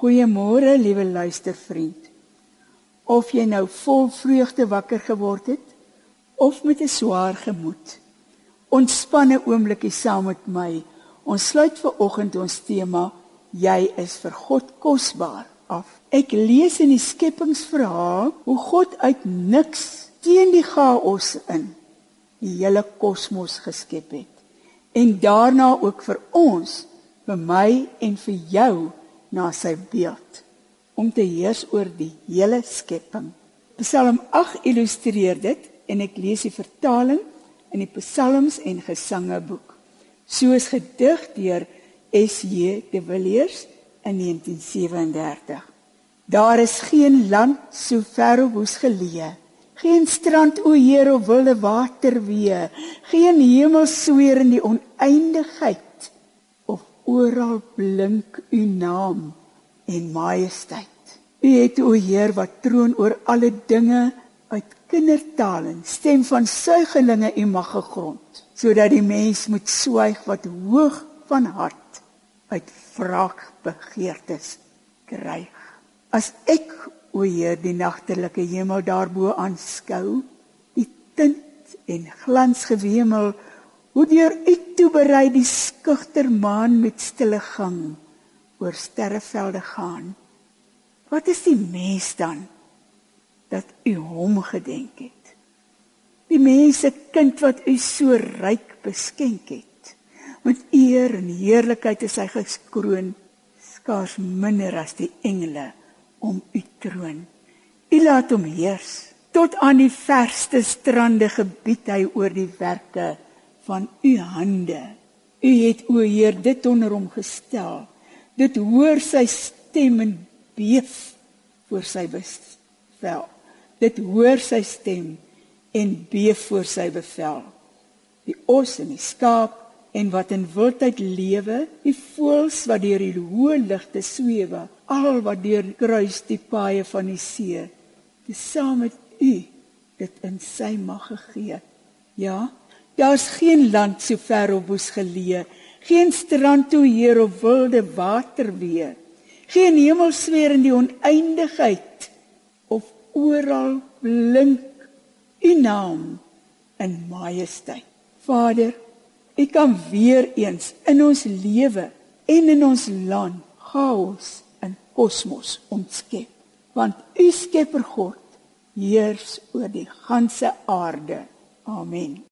Goeiemôre, liewe luistervriend. Of jy nou vol vreugde wakker geword het of met 'n swaar gemoed. Ontspanne oomblikie saam met my. Ons sluit ver oggend ons tema Jy is vir God kosbaar af. Ek lees in die skepingsverhaal hoe God uit niks teen die chaos in die hele kosmos geskep het. En daarna ook vir ons, vir my en vir jou na sy beeld om te heers oor die hele skepping. Psalm 8 illustreer dit en ek lees die vertaling in die Psalms en Gesange boek. Soos gedig deur S.J. de Villiers in 1937. Daar is geen land so ver op ons geleë. Geen strand o Heer of wilde water wee. Geen hemel sweer in die oneindigheid oral blink u naam en majesteit. U het o Heer wat troon oor alle dinge uit kindertaal en stem van suigelinge u mag gegrond sodat die mens moet swyg wat hoog van hart uit wraak begeertes kryg as ek o Heer die nagtelike hemel daarbo aanskou die tint en glans gewemel hoe deur u toeberei die skugter maan met stille gang oor sterrevelde gaan Wat is die mens dan dat u hom gedenk het? Die mense kind wat u so ryk beskenk het. Met eer en heerlikheid is hy geskroon, skaars minder as die engele om u troon. U laat hom heers tot aan die verste strande gebied hy oor die werke van u hande. U het o Heer dit onder hom gestel. Dit hoor sy stem en beef voor sy bevel. Dit hoor sy stem en beef voor sy bevel. Die os en die skaap en wat in wildheid lewe, die voëls wat deur die hoë lugte swewe, al wat deur kruis die paaie van die see, dis saam met u dit in sy mag gegee. Ja, daar's geen land so ver op ons geleë, geen strand toe hier op wilde water weer geen hemelsfeer in die oneindigheid of oral blink u naam in majesteit. Vader, u kan weer eens in ons lewe en in ons land chaos in kosmos ontskep, want u Skepper God heers oor die ganse aarde. Amen.